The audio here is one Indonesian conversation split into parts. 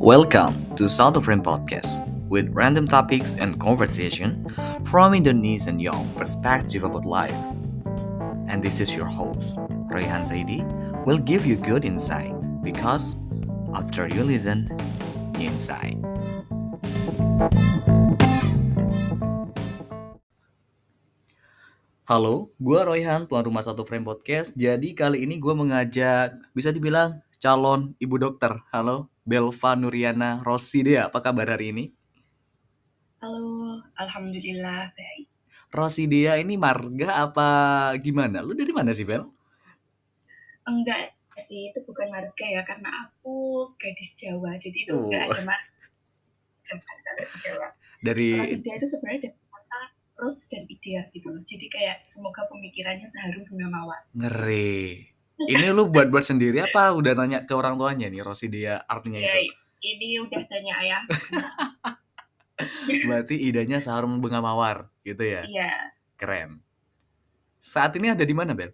Welcome to South of Frame Podcast with random topics and conversation from Indonesian young perspective about life. And this is your host, Rayhan Saidi, will give you good insight because after you listen, you insight. Halo, gue Royhan, tuan rumah satu frame podcast. Jadi kali ini gue mengajak, bisa dibilang calon ibu dokter. Halo, Belva Nuriana Rosidea. Apa kabar hari ini? Halo, alhamdulillah baik. Rosidea ini marga apa gimana? Lu dari mana sih, Bel? Enggak sih, itu bukan marga ya, karena aku gadis Jawa, jadi itu Oh. enggak ada marga dari Jawa. Dari Rosida itu sebenarnya dari kata Ros dan Idea gitu loh. Jadi kayak semoga pemikirannya seharum bunga mawar. ngeri. Ini lu buat-buat sendiri apa udah nanya ke orang tuanya nih Rosidea artinya Ya, itu? ini udah tanya ayah. Berarti idenya bunga mawar gitu ya. Iya, Keren. Saat ini ada di mana, Bel?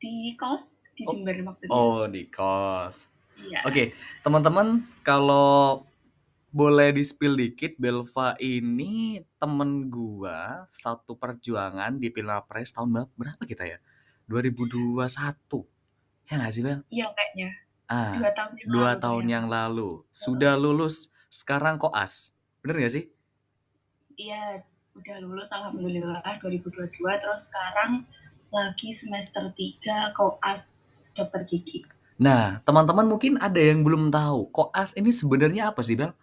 di kos di Oh. Jember maksudnya. Oh, di kos. Iya. Oke, teman-teman, kalau boleh di-spill dikit, Belva ini temen gua satu perjuangan di Pilpres tahun ber- berapa kita ya? 2021. Ya nggak sih, Bel? Iya kayaknya. Ah, Dua tahun yang dua lalu tahun ya. yang lalu. Sudah lulus, sekarang koas. Bener gak sih? Iya, udah lulus alhamdulillah 2022 terus sekarang lagi semester 3 koas dokter gigi. Nah, teman-teman mungkin ada yang belum tahu, koas ini sebenarnya apa sih, Bel?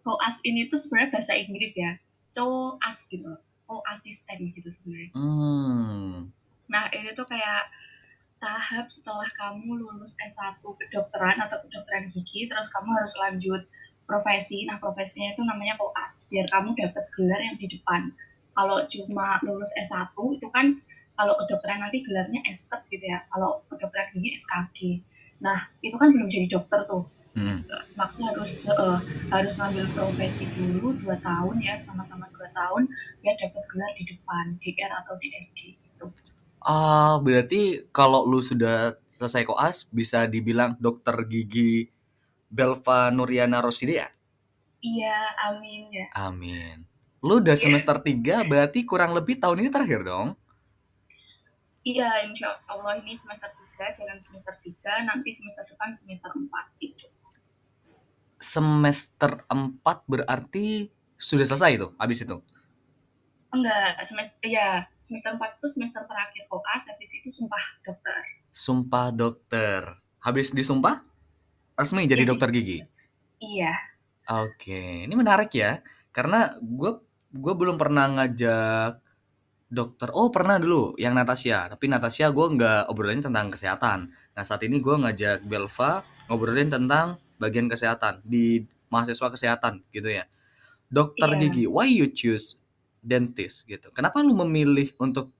Koas ini tuh sebenarnya bahasa Inggris ya. Coas gitu loh. asisten gitu sebenarnya. Hmm, Nah, ini tuh kayak tahap setelah kamu lulus S1 kedokteran atau kedokteran gigi terus kamu harus lanjut profesi. Nah, profesinya itu namanya koas biar kamu dapat gelar yang di depan. Kalau cuma lulus S1 itu kan kalau kedokteran nanti gelarnya SKET gitu ya. Kalau kedokteran gigi SKG. Nah, itu kan belum jadi dokter tuh. hmm. Makanya harus eh, harus ngambil profesi dulu 2 tahun ya, sama-sama 2 tahun biar dapat gelar di depan, DR atau DRD gitu. Ah, berarti kalau lu sudah selesai koas bisa dibilang dokter gigi Belva Nuriana Rosidea? Iya, amin ya. Amin. Lu udah semester 3 berarti kurang lebih tahun ini terakhir dong? Iya, insya Allah ini semester 3, jalan semester 3, nanti semester depan semester 4 gitu. Semester 4 berarti sudah selesai itu, habis itu. Enggak, semester iya, semester 4 itu semester terakhir koas, habis itu sumpah dokter. Sumpah dokter. Habis disumpah resmi jadi Iya, dokter gigi. Iya, Oke, ini menarik ya. Karena gue gue belum pernah ngajak dokter. Oh pernah dulu yang Natasha. Tapi Natasha gue nggak obrolin tentang kesehatan. Nah saat ini gue ngajak Belva ngobrolin tentang bagian kesehatan di mahasiswa kesehatan gitu ya. Dokter Iya. gigi. Why you choose dentist gitu? Kenapa lu memilih untuk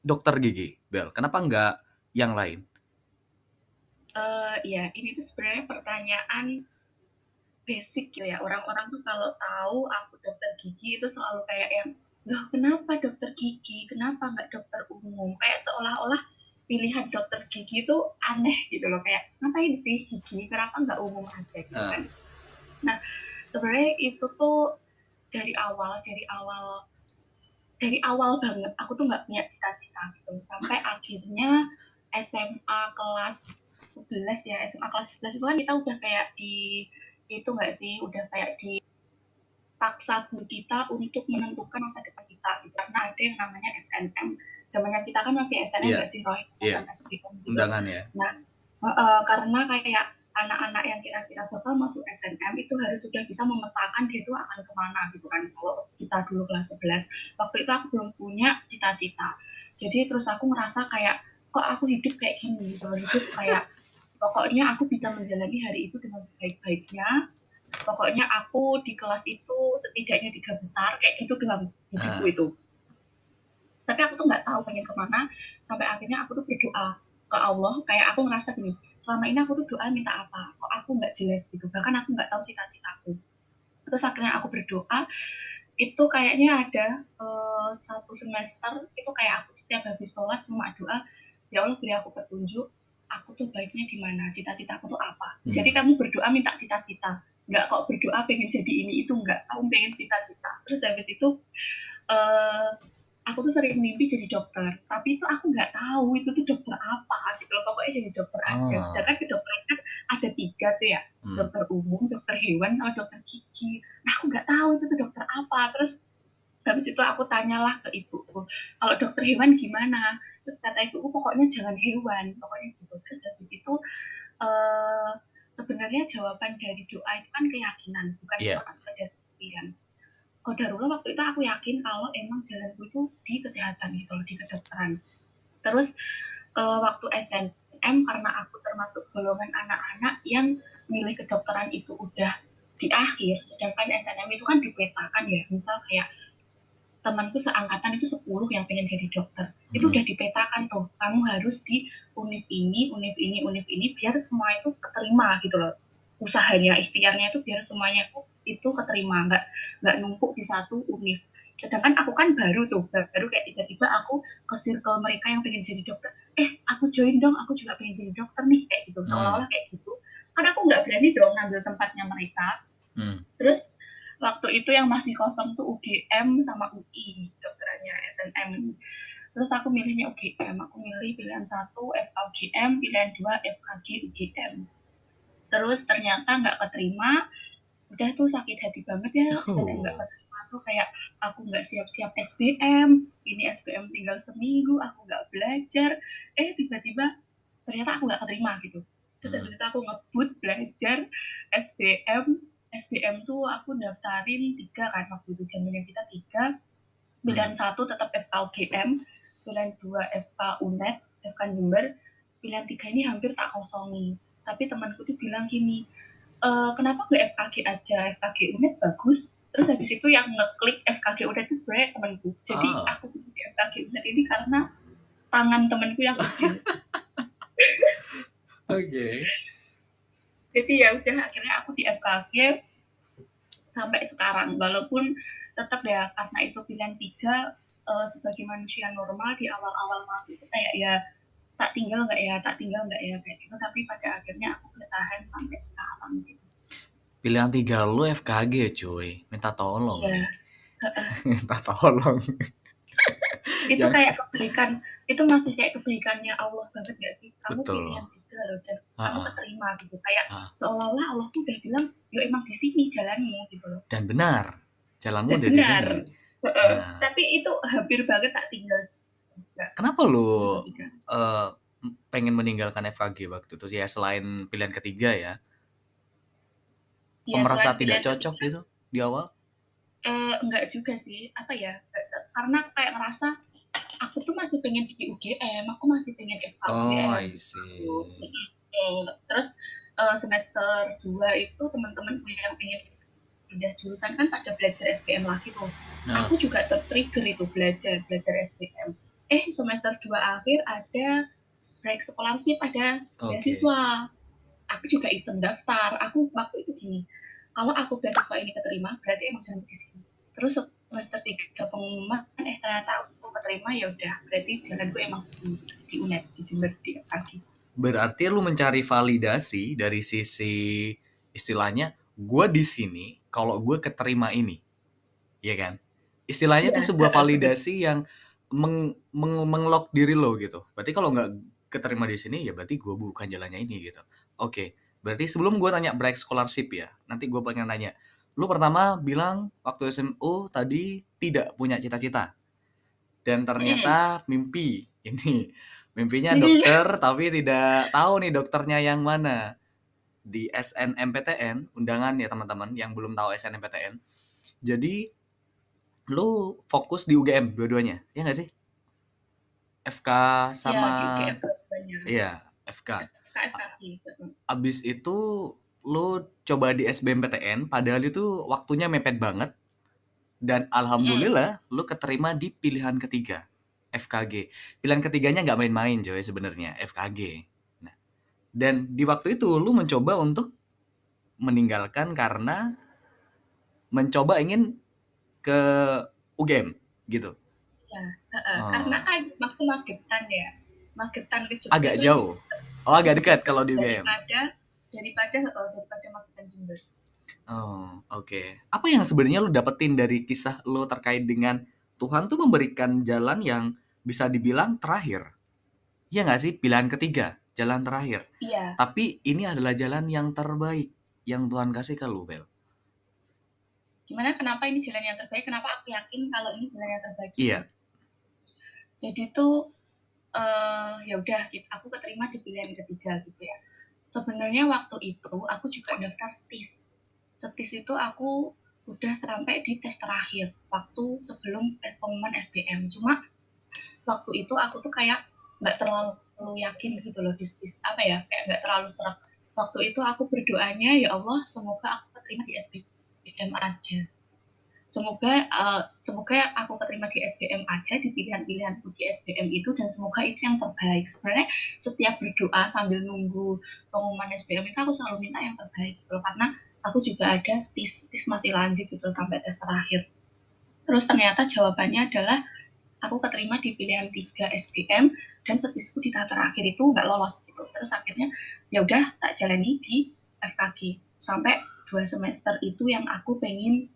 dokter gigi, Bel? Kenapa nggak yang lain? eh iya, ini tuh sebenarnya pertanyaan basic gitu ya. Orang-orang tuh kalau tahu aku dokter gigi itu selalu kayak yang, loh kenapa dokter gigi? Kenapa nggak dokter umum? Kayak seolah-olah pilihan dokter gigi itu aneh gitu loh. Kayak ngapain sih gigi? Kenapa nggak umum aja gitu Ah. kan? Nah, sebenarnya itu tuh dari awal, dari awal, dari awal banget aku tuh nggak punya cita-cita gitu. Sampai akhirnya SMA kelas 11 ya, SMA kelas 11 itu kan kita udah kayak di itu nggak sih, udah kayak di paksa guru kita untuk menentukan masa depan kita gitu. Karena ada yang namanya SNM. Zamannya kita kan masih SNM Iya. nggak sih, Roy? Iya. SNM, SBM gitu. Undangan ya? Heeh, karena kayak anak-anak yang kira-kira bakal masuk SNM itu harus sudah bisa memetakan dia itu akan ke mana gitu kan. Kalau kita dulu kelas 11 waktu itu aku belum punya cita-cita. Jadi terus aku ngerasa kayak kok aku hidup kayak gini gitu hidup kayak pokoknya aku bisa menjalani hari itu dengan sebaik-baiknya. Pokoknya aku di kelas itu setidaknya tiga besar kayak gitu dengan hidupku Ah. itu. Tapi aku tuh nggak tahu pengen ke mana sampai akhirnya aku tuh berdoa ke Allah kayak aku ngerasa gini selama ini aku tuh doa minta apa kok aku nggak jelas gitu bahkan aku nggak tahu cita-citaku. Terus akhirnya aku berdoa itu kayaknya ada eh, satu semester itu kayak aku tiap habis sholat cuma doa ya Allah beri aku petunjuk aku tuh baiknya gimana cita-citaku tuh apa? Hmm. jadi kamu berdoa minta cita-cita nggak kok berdoa pengen jadi ini itu nggak kamu pengen cita-cita. Terus habis itu eh aku tuh sering mimpi jadi dokter tapi itu aku nggak tahu itu tuh dokter apa gitu loh. Pokoknya jadi dokter aja. Ah. sedangkan kedokteran kan ada tiga tuh ya. Hmm. dokter umum dokter hewan sama dokter gigi. Nah aku nggak tahu itu tuh dokter apa. Terus habis itu aku tanyalah ke ibuku kalau dokter hewan gimana? Terus kata ibuku pokoknya jangan hewan. Pokoknya gitu. Terus habis itu eh sebenarnya jawaban dari doa itu kan keyakinan bukan Iya. cuma sekedar pilihan Kodarullah waktu itu aku yakin kalau emang jalanku itu di kesehatan gitu loh di kedokteran. Terus eh, waktu SNM karena aku termasuk golongan anak-anak yang milih kedokteran itu udah di akhir sedangkan SNM itu kan dipetakan ya. Misal kayak temanku seangkatan itu 10 yang pengen jadi dokter. Itu Hmm. udah dipetakan tuh kamu harus di univ ini univ ini univ ini biar semua itu keterima gitu loh. Usahanya ikhtiarnya itu biar semuanya itu, itu keterima nggak nggak numpuk di satu univ sedangkan aku kan baru tuh baru kayak tiba-tiba aku ke circle mereka yang pengen jadi dokter eh aku join dong aku juga pengen jadi dokter nih kayak gitu seolah-olah kayak gitu kan aku nggak berani dong ngambil tempatnya mereka Hmm. Terus waktu itu yang masih kosong tuh UGM sama UI dokterannya SNM. Terus aku milihnya UGM. Aku milih pilihan satu FKUGM, pilihan dua FKG UGM. Terus ternyata nggak keterima. Udah tuh sakit hati banget ya. SNM nggak keterima tuh kayak aku nggak siap-siap SBM. Ini SBM tinggal seminggu. Aku nggak belajar. Eh tiba-tiba ternyata aku nggak keterima gitu. Terus Hmm. habis itu aku ngebut belajar SBM SBM tuh aku daftarin tiga kan waktu itu zamannya kita tiga pilihan satu tetap FKUGM pilihan dua FK UNED FK Jember pilihan tiga ini hampir tak kosongi tapi temanku tuh bilang gini e, kenapa nggak FKG aja? FKG UNED bagus. Terus habis itu yang ngeklik FKG UNED itu sebenarnya temanku. Jadi Ah. aku bisa di FKG UNED ini karena tangan temanku yang usil Oke. jadi ya udah akhirnya aku di FKG sampai sekarang. Walaupun tetap ya karena itu pilihan tiga eh, sebagai manusia normal di awal-awal masuk itu kayak ya tak tinggal nggak ya tak tinggal nggak ya kayak gitu tapi pada akhirnya aku bertahan sampai sekarang gitu Pilihan tiga lu FKG cuy. Minta tolong. ya Minta tolong. itu Yang- kayak kebaikan itu masih kayak kebaikannya Allah banget gak sih kamu Betul. pilihan tiga loh dan kamu keterima gitu kayak Ah. seolah-olah Allah tuh udah bilang yo emang di sini jalanmu gitu loh Dan benar. Jalanmu Dan udah di benar. sini. Heeh. Nah. tapi itu hampir banget tak tinggal Kenapa lu eh, pengen meninggalkan FKG waktu itu? Ya selain pilihan ketiga ya? Ya, merasa tidak cocok gitu di awal? Eh, enggak juga sih. Apa ya? Karena kayak ngerasa aku tuh masih pengen di UGM aku masih pengen FKUGM Oh, I see. Terus eh, semester 2 itu teman-teman yang pengen pindah jurusan kan pada belajar SBM lagi tuh. Nah, aku juga tertrigger itu belajar belajar SBM eh semester 2 akhir ada break scholarship ada oke. beasiswa aku juga iseng daftar aku waktu itu gini kalau aku beasiswa ini keterima berarti emang jalan di sini terus semester tiga pengumuman eh ternyata aku keterima ya udah berarti jalan gue emang di sini di UNED di Jember di Berarti lu mencari validasi dari sisi istilahnya gue di sini kalau gue keterima ini. Iya kan? Istilahnya itu Iya. sebuah validasi yang meng, meng, menglok diri lo gitu. Berarti kalau nggak keterima di sini ya berarti gue bukan jalannya ini gitu. Oke, berarti sebelum gue nanya break scholarship ya, nanti gue pengen nanya. Lu pertama bilang waktu SMU tadi tidak punya cita-cita. Dan ternyata mimpi ini mimpinya dokter tapi tidak tahu nih dokternya yang mana di SNMPTN undangan ya teman-teman yang belum tahu SNMPTN jadi lu fokus di UGM dua-duanya ya nggak sih? FK sama ya UGM banyak iya FK FK abis itu lu coba di SBMPTN padahal itu waktunya mepet banget. Dan alhamdulillah lu keterima di pilihan ketiga FKG pilihan ketiganya nggak main-main coy sebenarnya FKG nah dan di waktu itu lu mencoba untuk meninggalkan karena mencoba ingin ke UGM gitu Heeh, Oh. karena kan waktu magetan ya magetan ke Jogja agak jauh Oh, agak dekat kalau di UGM. daripada daripada uh, daripada Magetan Jember. Oh, oke. Apa yang sebenarnya lu dapetin dari kisah lu terkait dengan Tuhan tuh memberikan jalan yang bisa dibilang terakhir? Iya nggak sih? Pilihan ketiga, jalan terakhir. Iya, Tapi ini adalah jalan yang terbaik yang Tuhan kasih ke lu, Bel. Gimana kenapa ini jalan yang terbaik? Kenapa aku yakin kalau ini jalan yang terbaik? Iya. Jadi tuh eh ya udah gitu, aku keterima di pilihan ketiga gitu ya. Sebenarnya waktu itu aku juga daftar STIS. STIS itu aku udah sampai di tes terakhir waktu sebelum tes pengumuman SBM. Cuma waktu itu aku tuh kayak nggak terlalu yakin gitu loh di STIS apa ya kayak nggak terlalu serak. Waktu itu aku berdoanya ya Allah semoga aku keterima di SBM aja. Semoga uh, semoga aku keterima di SBM aja di pilihan-pilihan di SBM itu dan semoga itu yang terbaik. Sebenarnya setiap berdoa sambil nunggu pengumuman SBM itu aku selalu minta yang terbaik gitu karena aku juga ada tis tis masih lanjut gitu sampai tes terakhir. Terus ternyata jawabannya adalah aku keterima di pilihan 3 SBM dan setisku di tahap terakhir itu nggak lolos gitu. Terus akhirnya ya udah tak jalani di FKG sampai dua semester itu yang aku pengen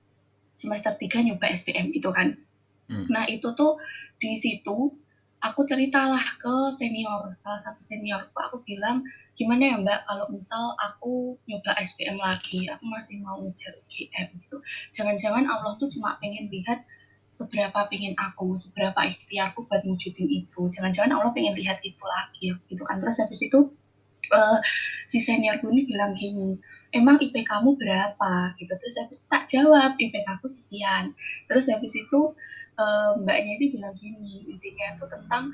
semester 3 nyoba SBM itu kan. Hmm. Nah itu tuh di situ aku ceritalah ke senior, salah satu seniorku aku bilang gimana ya mbak kalau misal aku nyoba SBM lagi, aku masih mau ngejar UGM gitu. Jangan-jangan Allah tuh cuma pengen lihat seberapa pengen aku, seberapa ikhtiarku buat wujudin itu. Jangan-jangan Allah pengen lihat itu lagi gitu kan. Terus habis itu uh, si seniorku ini bilang gini, emang IP kamu berapa? Gitu. Terus habis itu tak jawab IP aku sekian. Terus habis itu uh, mbaknya itu bilang gini intinya itu tentang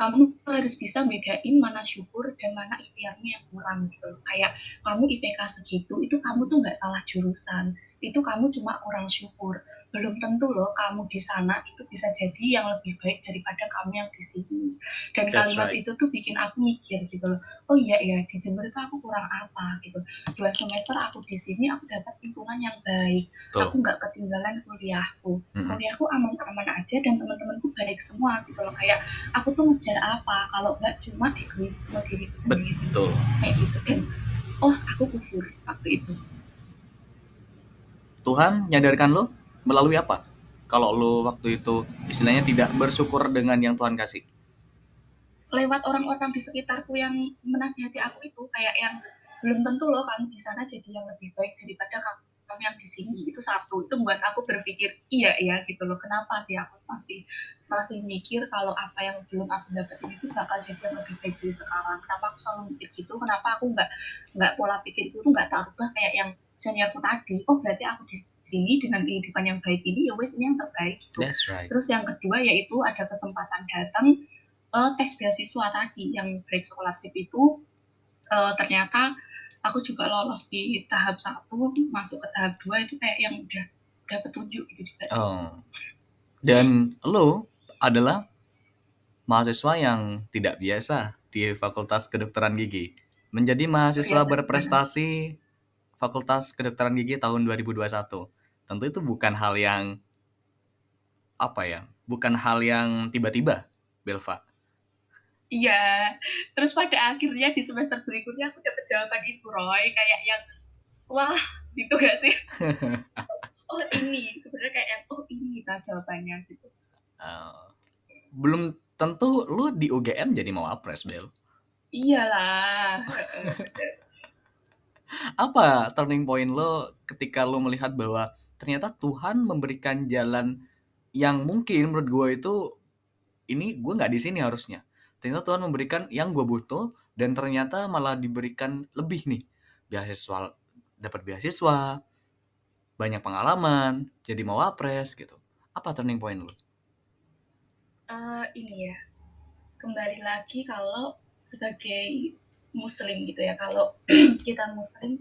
kamu harus bisa bedain mana syukur dan mana ikhtiarmu yang kurang gitu kayak kamu IPK segitu itu kamu tuh nggak salah jurusan itu kamu cuma kurang syukur. Belum tentu loh kamu di sana itu bisa jadi yang lebih baik daripada kamu yang di sini. Dan That's kalimat right. itu tuh bikin aku mikir gitu loh. Oh iya ya di Jember itu aku kurang apa gitu. Dua semester aku di sini aku dapat lingkungan yang baik. Tuh. aku nggak ketinggalan kuliahku. Mm-mm. kuliahku aman-aman aja dan teman-temanku baik semua gitu loh. Kayak aku tuh ngejar apa kalau nggak cuma egoisme diriku sendiri. Betul. kayak gitu. Kan oh aku kufur waktu itu Tuhan nyadarkan lo melalui apa? Kalau lo waktu itu istilahnya tidak bersyukur dengan yang Tuhan kasih. lewat orang-orang di sekitarku yang menasihati aku itu kayak yang belum tentu loh kamu di sana jadi yang lebih baik daripada kamu kamu yang di sini itu satu itu membuat aku berpikir iya ya gitu loh kenapa sih aku masih masih mikir kalau apa yang belum aku dapetin itu bakal jadi yang lebih baik dari sekarang kenapa aku selalu mikir gitu kenapa aku nggak nggak pola pikir itu nggak tak rubah kayak yang seniorku tadi oh berarti aku di sini dengan kehidupan yang baik ini ya wes ini yang terbaik gitu That's right. Terus yang kedua yaitu ada kesempatan datang uh, tes beasiswa tadi yang break scholarship itu uh, ternyata aku juga lolos di tahap satu masuk ke tahap dua itu kayak yang udah udah petunjuk gitu juga sih. Oh. Dan lo adalah mahasiswa yang tidak biasa di Fakultas Kedokteran Gigi. Menjadi mahasiswa Biasa. berprestasi Fakultas Kedokteran Gigi tahun 2021. Tentu itu bukan hal yang apa ya? Bukan hal yang tiba-tiba, Belva. Iya. Terus pada akhirnya di semester berikutnya aku dapat jawaban itu Roy kayak yang wah gitu gak sih? oh ini sebenarnya kayak yang oh ini tak jawabannya gitu. Uh, belum tentu lu di UGM jadi mau apres, Bel. Iyalah. Apa turning point lo ketika lo melihat bahwa ternyata Tuhan memberikan jalan yang mungkin menurut gue itu ini gue nggak di sini harusnya. Ternyata Tuhan memberikan yang gue butuh dan ternyata malah diberikan lebih nih. Beasiswa dapat beasiswa banyak pengalaman jadi mau apres gitu. Apa turning point lo? Uh, ini ya. Kembali lagi kalau sebagai muslim gitu ya kalau kita muslim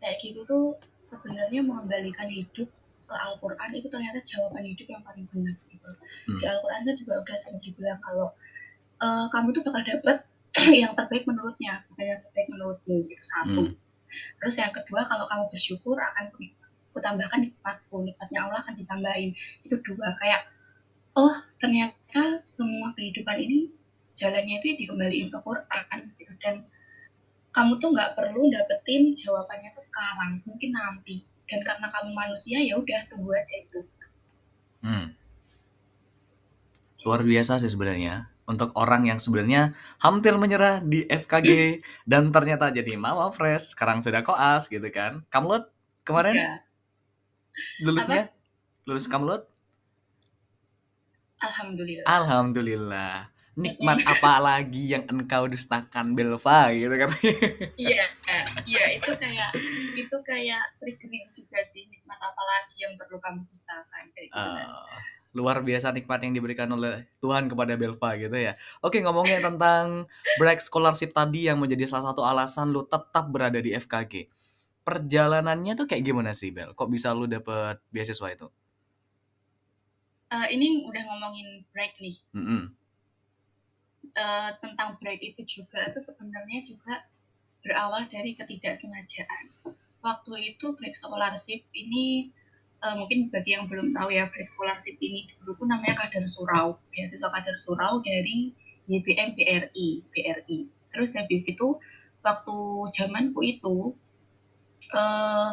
kayak gitu tuh sebenarnya mengembalikan hidup ke Al-Quran itu ternyata jawaban hidup yang paling benar gitu. Hmm. Di Al-Quran itu juga udah sering dibilang kalau uh, kamu tuh bakal dapet yang terbaik menurutnya, bukan yang terbaik menurutmu itu satu. Hmm. Terus yang kedua kalau kamu bersyukur akan kutambahkan nikmatku, nikmatnya Allah akan ditambahin. Itu dua kayak oh ternyata semua kehidupan ini jalannya itu dikembaliin ke Quran gitu dan kamu tuh nggak perlu dapetin jawabannya tuh sekarang, mungkin nanti. Dan karena kamu manusia ya udah tunggu aja itu. Hmm. Luar biasa sih sebenarnya untuk orang yang sebenarnya hampir menyerah di FKG dan ternyata jadi mama fresh sekarang sudah koas gitu kan kamlut kemarin Iya. lulusnya lulus kamlut Alhamdulillah. alhamdulillah nikmat apa lagi yang engkau dustakan Belva gitu kan Iya, iya itu kayak itu kayak triggering juga sih nikmat apa lagi yang perlu kamu dustakan kayak gitu. kan. Eh, luar biasa nikmat yang diberikan oleh Tuhan kepada Belva gitu ya. Oke ngomongin tentang break scholarship tadi yang menjadi salah satu alasan lu tetap berada di FKG. Perjalanannya tuh kayak gimana sih Bel? Kok bisa lu dapet beasiswa itu? Eh, ini udah ngomongin break nih. Mm-mm. Eh, tentang break itu juga itu sebenarnya juga berawal dari ketidaksengajaan. Waktu itu break scholarship ini eh, mungkin bagi yang belum tahu ya break scholarship ini dulu tuh namanya kader surau, beasiswa kader surau dari YBM BRI, BRI. Terus habis itu waktu zamanku itu eh,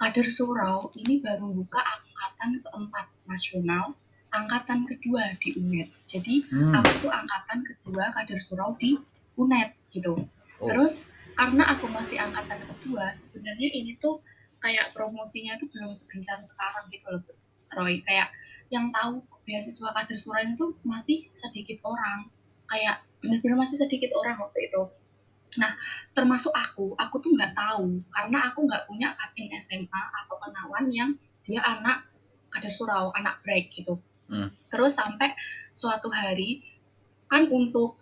kader surau ini baru buka angkatan keempat nasional, angkatan kedua di UNED. Jadi Hmm. aku tuh angkatan kedua kader surau di UNED gitu. Oh. Terus karena aku masih angkatan kedua, sebenarnya ini tuh kayak promosinya tuh belum segencar sekarang gitu loh, Roy. Kayak yang tahu beasiswa kader surau itu masih sedikit orang. Kayak bener-bener masih sedikit orang waktu itu. Nah, termasuk aku, aku tuh nggak tahu karena aku nggak punya cutting SMA atau kenalan yang dia anak kader surau, anak break gitu. Hmm. Terus sampai suatu hari kan untuk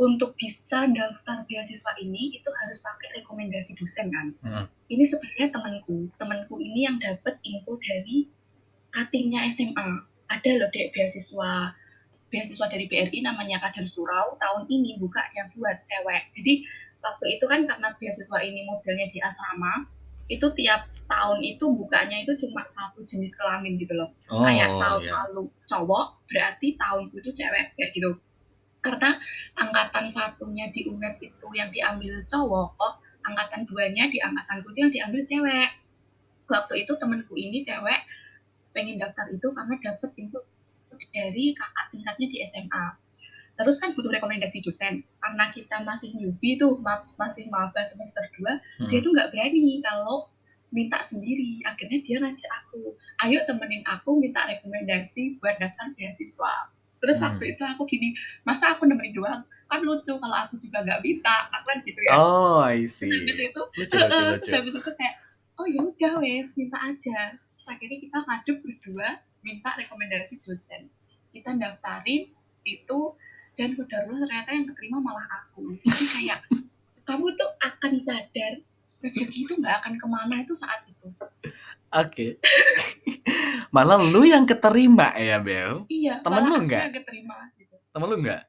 untuk bisa daftar beasiswa ini itu harus pakai rekomendasi dosen kan. Hmm. Ini sebenarnya temanku, temanku ini yang dapat info dari cuttingnya SMA. Ada loh dek beasiswa beasiswa dari BRI namanya Kader Surau tahun ini buka yang buat cewek. Jadi waktu itu kan karena beasiswa ini modelnya di asrama, itu tiap tahun itu bukanya itu cuma satu jenis kelamin gitu loh. Oh, kayak tahun iya. lalu cowok berarti tahun itu cewek kayak gitu. Karena angkatan satunya di UNED itu yang diambil cowok angkatan duanya di angkatanku itu yang diambil cewek. Waktu itu temenku ini cewek pengen daftar itu karena dapet info dari kakak tingkatnya di SMA terus kan butuh rekomendasi dosen karena kita masih newbie tuh ma- masih maba semester 2 Hmm. dia tuh nggak berani kalau minta sendiri akhirnya dia ngajak aku ayo temenin aku minta rekomendasi buat daftar beasiswa terus Hmm. waktu itu aku gini masa aku nemenin doang kan lucu kalau aku juga nggak minta aku kan gitu ya Oh, I see. terus habis itu Lucu, lucu, lucu. terus habis itu kayak oh ya udah wes minta aja terus akhirnya kita ngadep berdua minta rekomendasi dosen kita daftarin itu dan kodarullah ternyata yang keterima malah aku jadi kayak kamu tuh akan sadar rezeki itu nggak akan ke mana itu saat itu Oke. Malah lu yang keterima ya, Bel. iya Temen lu nggak? yang keterima gitu Temen lu nggak?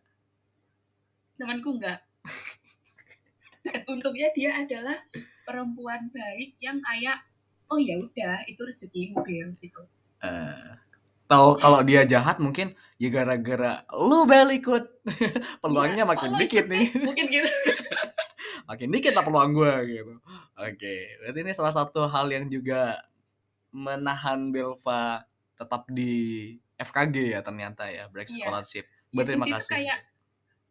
temanku nggak untungnya dia adalah perempuan baik yang kayak oh ya udah itu rezekimu Bel gitu Eh, tahu kalau dia jahat mungkin ya gara-gara lu Bel ikut. Peluangnya Iya, makin dikit nih. sih, mungkin gitu makin dikit lah peluang gue gitu. Oke, berarti ini salah satu hal yang juga menahan Belva tetap di FKG ya ternyata ya break Iya. scholarship. Ya, Berterima jadi itu kasih. kayak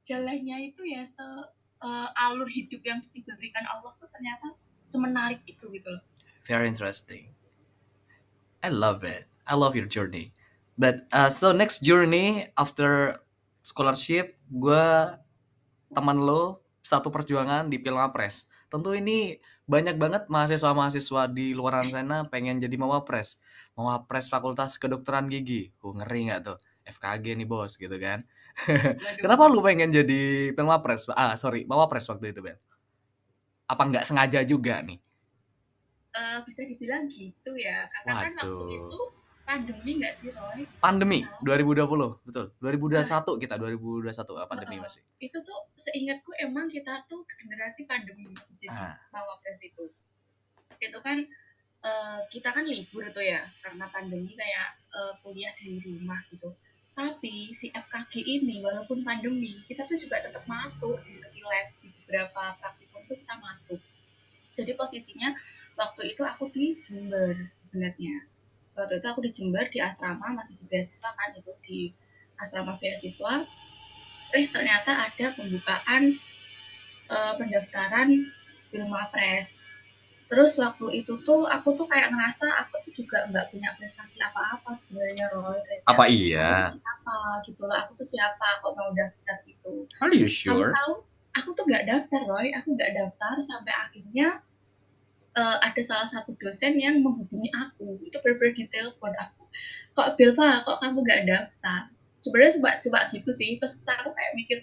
jalannya itu ya se eh, alur hidup yang diberikan Allah tuh ternyata semenarik itu gitu loh. Very interesting. I love it. I love your journey. But uh, so next journey after scholarship, gue teman lo satu perjuangan di Pilmapres. Tentu ini banyak banget mahasiswa-mahasiswa di luar sana pengen jadi mawapres. Mawapres Fakultas Kedokteran Gigi. Uh, ngeri nggak tuh? FKG nih bos gitu kan. Waduh. Kenapa lu pengen jadi Pilmapres? Ah sorry, mawapres waktu itu Ben. Apa nggak sengaja juga nih? Eh, bisa dibilang gitu ya, karena kan waktu Waduh. itu pandemi nggak sih Roy? pandemi Nah. 2020 betul 2021 kita 2021 ah, pandemi Heeh. masih Itu tuh seingatku emang kita tuh generasi pandemi jadi ah mawapres itu. Itu kan eh, kita kan libur tuh ya karena pandemi kayak eh, kuliah dari rumah gitu. Tapi si FKG ini walaupun pandemi kita tuh juga tetap masuk di skill lab di beberapa praktikum itu kita masuk jadi posisinya waktu itu aku di Jember sebenarnya waktu itu aku di Jember di asrama masih di beasiswa kan itu di asrama beasiswa. Eh ternyata ada pembukaan uh, pendaftaran ilmu apres. Terus waktu itu tuh aku tuh kayak ngerasa aku tuh juga nggak punya prestasi apa-apa sebenarnya Roy. Kayak apa iya? aku siapa gitu loh aku tuh siapa kok mau daftar gitu. Are you sure? Tahu aku tuh nggak daftar Roy. Aku nggak daftar sampai akhirnya uh, ada salah satu dosen yang menghubungi aku. Itu benar-benar detail buat aku. Kok Belva kok kamu nggak daftar? Sebenarnya coba coba gitu sih. Terus aku kayak mikir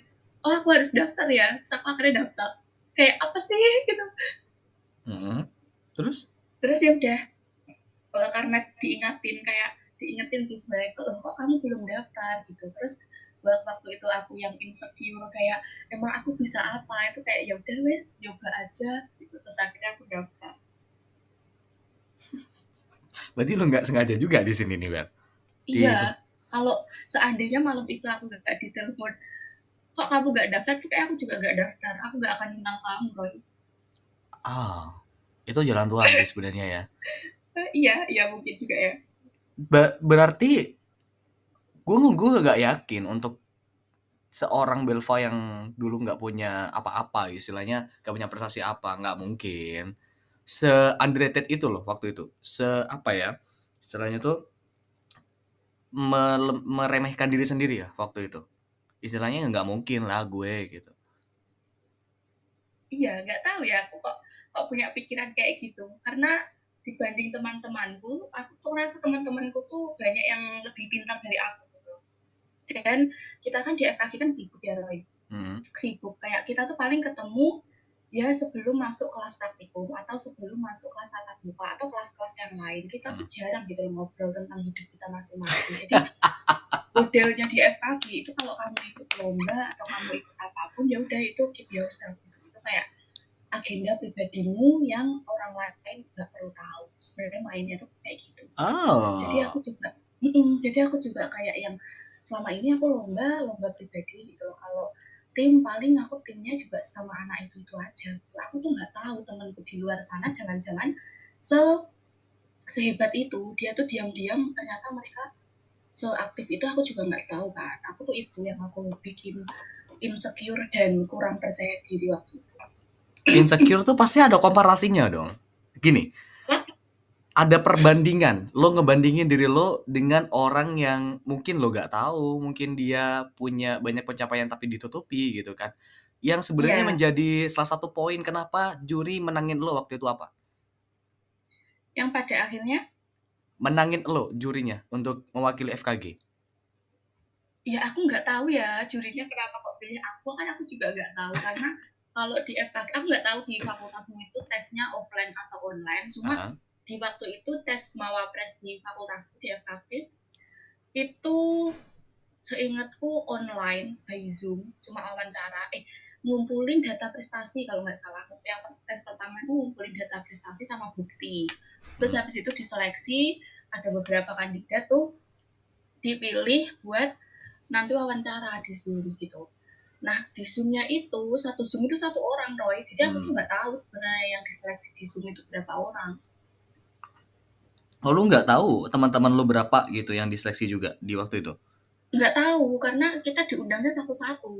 oh aku harus daftar ya. Terus aku akhirnya daftar. Kayak apa sih? Gitu. Mm -hmm. terus? Terus ya udah. Uh, karena diingatin kayak diingetin sih sebenarnya kalau kok kamu belum daftar? Gitu. Terus waktu itu aku yang insecure kayak emang aku bisa apa? Itu kayak ya udah wes coba aja. Gitu. Terus akhirnya aku daftar berarti lo nggak sengaja juga di sini nih Bel? Iya kalau seandainya malam itu aku gak ditelepon kok kamu gak daftar? Kayak aku juga gak daftar. Aku gak akan kenal kamu Roy. Ah itu jalan Tuhan sebenarnya ya. Iya iya mungkin juga ya. Ba berarti gue gue gak yakin untuk seorang Belva yang dulu nggak punya apa-apa istilahnya gak punya prestasi apa nggak mungkin se underrated itu loh waktu itu. Se apa ya istilahnya tuh meremehkan diri sendiri ya waktu itu. Istilahnya nggak mungkin lah gue gitu. Iya nggak tahu ya aku kok kok punya pikiran kayak gitu. Karena dibanding teman-temanku aku tuh rasa teman-temanku tuh banyak yang lebih pintar dari aku gitu. Dan kita kan di FKG kan sibuk ya Roy. Hmm. sibuk kayak kita tuh paling ketemu ya sebelum masuk kelas praktikum atau sebelum masuk kelas tatap muka atau kelas-kelas yang lain kita tuh hmm. jarang gitu ngobrol tentang hidup kita masing-masing jadi modelnya di FKG itu kalau kamu ikut lomba atau kamu ikut apa pun ya udah itu keep yourself gitu. itu kayak agenda pribadimu yang orang lain nggak perlu tahu sebenarnya mainnya tuh kayak gitu oh. jadi aku juga mm -mm, jadi aku juga kayak yang selama ini aku lomba lomba pribadi gitu kalau tim paling aku timnya juga sama anak itu itu aja. Aku tuh nggak tahu temanku di luar sana jangan-jangan se sehebat itu dia tuh diam-diam ternyata mereka seaktif itu aku juga nggak tahu kan aku tuh itu yang aku bikin insecure dan kurang percaya diri waktu itu. Insecure tuh pasti ada komparasinya dong. Gini ada perbandingan. Lo ngebandingin diri lo dengan orang yang mungkin lo gak tahu, mungkin dia punya banyak pencapaian tapi ditutupi gitu kan. Yang sebenarnya yeah. menjadi salah satu poin kenapa juri menangin lo waktu itu apa? Yang pada akhirnya menangin lo jurinya untuk mewakili FKG. Ya aku nggak tahu ya jurinya kenapa kok pilih aku kan aku juga nggak tahu karena kalau di FKG aku nggak tahu di fakultasmu itu tesnya offline atau online cuma uh -huh di waktu itu tes mawapres di fakultas di FKP itu seingatku online by Zoom cuma wawancara. Eh ngumpulin data prestasi kalau nggak salah. Yang tes pertama itu ngumpulin data prestasi sama bukti. Terus habis itu diseleksi ada beberapa kandidat tuh dipilih buat nanti wawancara di Zoom gitu. Nah di Zoomnya itu satu Zoom itu satu orang Roy. Jadi aku tuh hmm. nggak tahu sebenarnya yang diseleksi di Zoom itu berapa orang Oh, lu nggak tahu teman-teman lu berapa gitu yang diseleksi juga di waktu itu? Nggak tahu karena kita diundangnya satu-satu.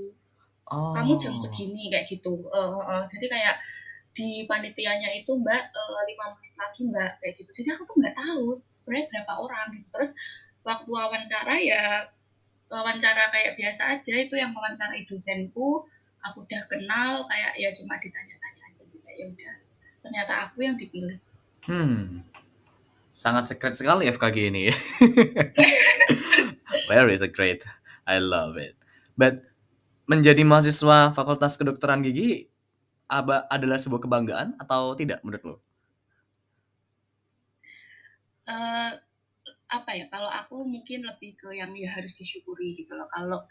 Oh. Kamu jam segini kayak gitu. Uh, uh, jadi kayak di panitianya itu mbak uh, lima menit lagi mbak kayak gitu. Jadi aku tuh nggak tahu sebenarnya berapa orang gitu. Terus waktu wawancara ya wawancara kayak biasa aja itu yang wawancara dosenku aku udah kenal kayak ya cuma ditanya-tanya aja sih kayak ya udah ternyata aku yang dipilih. Hmm sangat secret sekali FKG ini. Very secret. I love it. But menjadi mahasiswa Fakultas Kedokteran Gigi aba adalah sebuah kebanggaan atau tidak menurut lo? Uh, apa ya? Kalau aku mungkin lebih ke yang ya harus disyukuri gitu loh. Kalau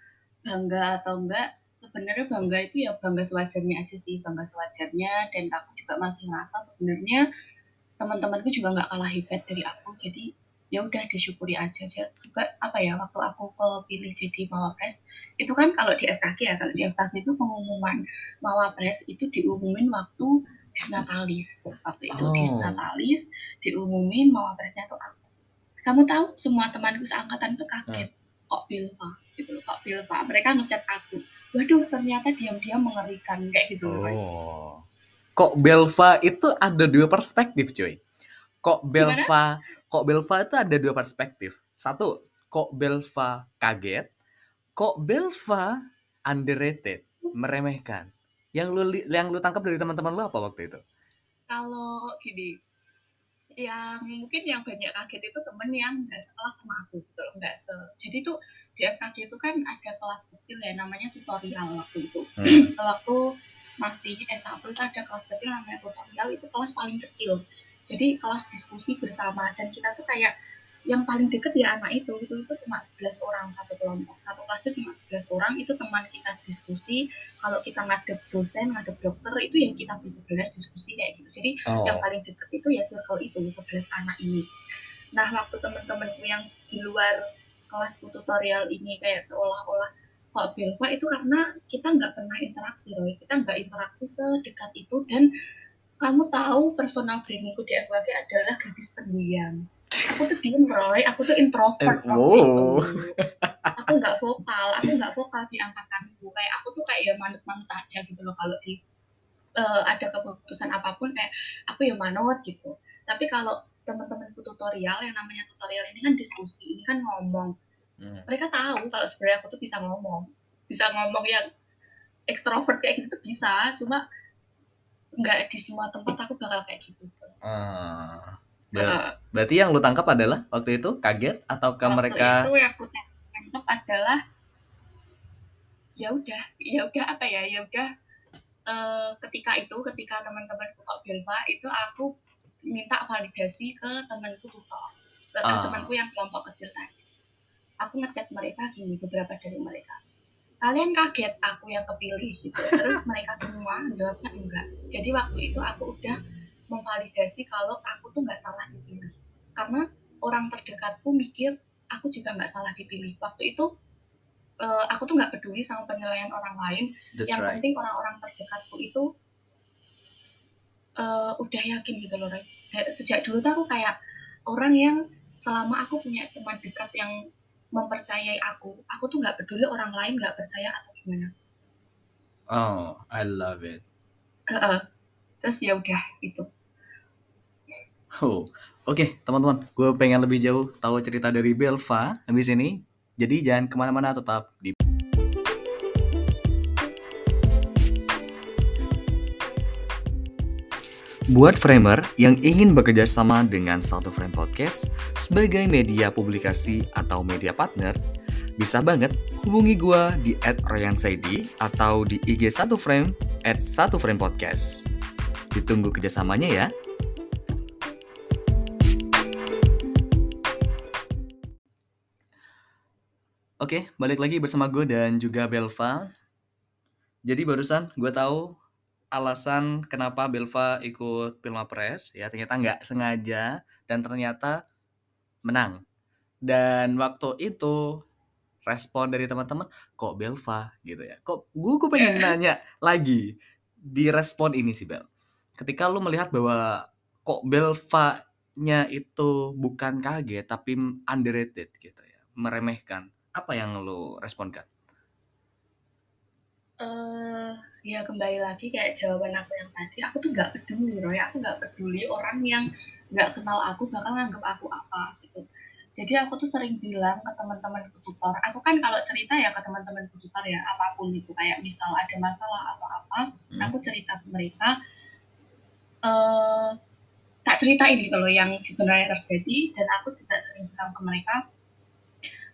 bangga atau enggak, sebenarnya bangga itu ya bangga sewajarnya aja sih, bangga sewajarnya. Dan aku juga masih ngerasa sebenarnya teman-temanku juga nggak kalah hebat dari aku jadi ya udah disyukuri aja. Juga apa ya waktu aku kepilih jadi mawapres itu kan kalau di FKG ya kalau di FKG itu pengumuman mawapres itu diumumin waktu disnatalis. Waktu itu Oh. disnatalis diumumin mawapresnya tuh aku. Kamu tahu semua temanku seangkatan tuh kaget kok Bilva? Gitu loh, kok Bilva? Mereka ngechat aku waduh ternyata diam-diam mengerikan kayak gitu Roy. Kok Belva itu ada dua perspektif, cuy. Kok Belva, kok Belva itu ada dua perspektif. Satu, kok Belva kaget, kok Belva underrated, meremehkan. Yang lu yang lu tangkap dari teman-teman lu apa waktu itu? kalau gini yang mungkin yang banyak kaget itu temen yang nggak sekelas sama aku gitu loh nggak se jadi tuh di FKG itu kan ada kelas kecil ya namanya tutorial waktu itu Hmm. waktu masih S1 itu ada kelas kecil namanya tutorial itu kelas paling kecil. Jadi kelas diskusi bersama dan kita tuh kayak yang paling deket ya anak itu itu itu cuma 11 orang satu kelompok. Satu kelas itu cuma 11 orang itu teman kita diskusi. Kalau kita ngadep dosen ngadep dokter itu yang kita ber-11 diskusi kayak gitu. Jadi yang Oh. paling deket itu ya circle itu 11 anak ini. Nah waktu temen-temenku yang di luar kelas tutorial ini kayak seolah-olah kok Belva itu karena kita nggak pernah interaksi Roy. Kita nggak interaksi sedekat itu dan kamu tahu personal brandingku di FWG adalah gadis pendiam. Aku tuh diem Roy. Aku tuh introvert Eh, itu. wow. aku nggak vokal aku nggak vokal di angkatanku. Kayak aku tuh kayak ya manut-manut aja gitu loh kalau di eh, ada keputusan apa pun kayak aku ya manut gitu. Tapi kalau teman-temanku tutorial yang namanya tutorial ini kan diskusi ini kan ngomong Hmm. mereka tahu kalau sebenarnya aku tuh bisa ngomong bisa ngomong yang ekstrovert kayak gitu tuh bisa cuma nggak di semua tempat aku bakal kayak gitu Ah. Ber- Eh, berarti yang lu tangkap adalah waktu itu kaget ataukah waktu mereka itu yang aku tangkap adalah ya udah ya udah apa ya ya udah eh, ketika itu ketika teman-temanku kok Belva itu aku minta validasi ke temanku tutor ke Ah. temanku yang kelompok kecil tadi aku ngechat mereka gini beberapa dari mereka. Kalian kaget aku yang kepilih gitu. Terus mereka semua jawabnya enggak. Jadi waktu itu aku udah memvalidasi kalau aku tuh nggak salah dipilih. Karena orang terdekatku mikir aku juga nggak salah dipilih. Waktu itu eh, aku tuh nggak peduli sama penilaian orang lain. That's yang right. penting orang-orang terdekatku itu eh, udah yakin gitu loh Ray. Sejak dulu tuh aku kayak orang yang selama aku punya teman dekat yang mempercayai aku aku tuh nggak peduli orang lain nggak percaya atau gimana Oh, I love it. Heeh. terus ya udah itu Oh, oke teman-teman, gue pengen lebih jauh tahu cerita dari Belva habis ini. Jadi jangan ke mana-mana, tetap di. Buat framer yang ingin bekerja sama dengan Satu Frame Podcast sebagai media publikasi atau media partner, bisa banget hubungi gue di @royansaidi atau di IG Satu Frame at Satu Frame Podcast. Ditunggu kerjasamanya ya. Oke, balik lagi bersama gue dan juga Belva. Jadi barusan gue tahu alasan kenapa Belva ikut Pilmapres ya ternyata nggak sengaja dan ternyata menang. Dan waktu itu respon dari teman-teman kok Belva gitu ya. Kok gue gue pengen nanya lagi di respon ini sih Bel. Ketika lu melihat bahwa kok Belva-nya itu bukan kaget tapi underrated gitu ya, meremehkan. Apa yang lu responkan? Eh ya kembali lagi kayak jawaban aku yang tadi aku tuh nggak peduli Roy. Aku nggak peduli orang yang nggak kenal aku bakal nganggap aku apa gitu. Jadi aku tuh sering bilang ke teman-teman tutor aku kan kalau cerita ya ke teman-teman tutor ya apa pun itu. Kayak misal ada masalah atau apa Hmm. aku cerita ke mereka. Eh tak ceritain gitu loh yang sebenarnya terjadi. Dan aku juga sering bilang ke mereka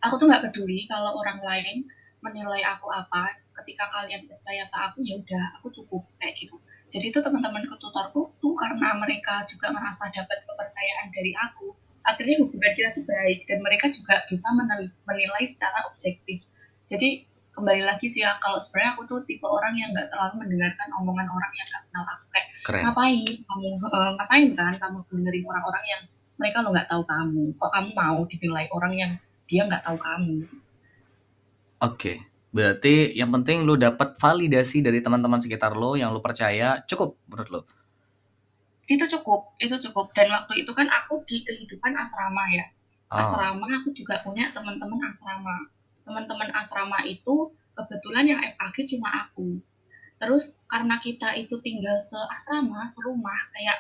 aku tuh nggak peduli kalau orang lain menilai aku apa ketika kalian percaya ke aku ya udah aku cukup kayak gitu. Jadi itu teman-temanku tutorku tuh karena mereka juga merasa dapat kepercayaan dari aku akhirnya hubungan kita tuh baik dan mereka juga bisa menil- menilai secara objektif. Jadi kembali lagi sih ya kalau sebenarnya aku tuh tipe orang yang nggak terlalu mendengarkan omongan orang yang nggak kenal aku. Kayak Keren. ngapain kamu eh, ngapain kan kamu dengerin orang-orang yang mereka lo nggak tahu kamu? Kok kamu mau dinilai orang yang dia nggak tahu kamu? Oke, berarti yang penting lu dapat validasi dari teman-teman sekitar lo yang lu percaya cukup menurut lo. itu cukup itu cukup. Dan waktu itu kan aku di kehidupan asrama ya. Oh, asrama aku juga punya teman-teman asrama. Teman-teman asrama itu kebetulan yang FKG cuma aku. Terus karena kita itu tinggal seasrama serumah kayak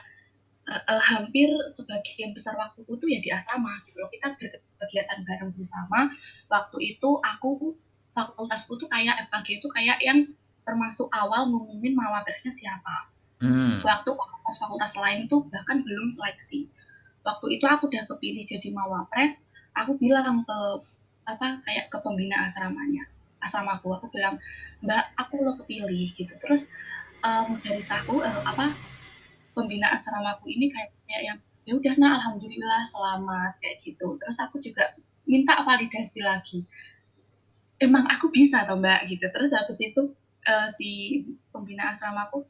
eh, eh, hampir sebagian besar waktu itu ya di asrama gitu loh. Kita berkegiatan bareng bersama. Waktu itu aku fakultasku tuh kayak FKG itu kayak yang termasuk awal ngumumin mawapresnya siapa. Hmm, waktu fakultas-fakultas lain tuh bahkan belum seleksi. Waktu itu aku udah kepilih jadi mawapres aku bilang ke apa kayak ke pembina asramanya asramaku. Aku bilang mbak aku lo kepilih gitu. Terus em, dari saku eh, apa pembina asramaku ini kayak, kayak yang ya udah nah alhamdulillah selamat kayak gitu. Terus aku juga minta validasi lagi emang aku bisa toh mbak gitu. Terus habis itu eh, si pembina asramaku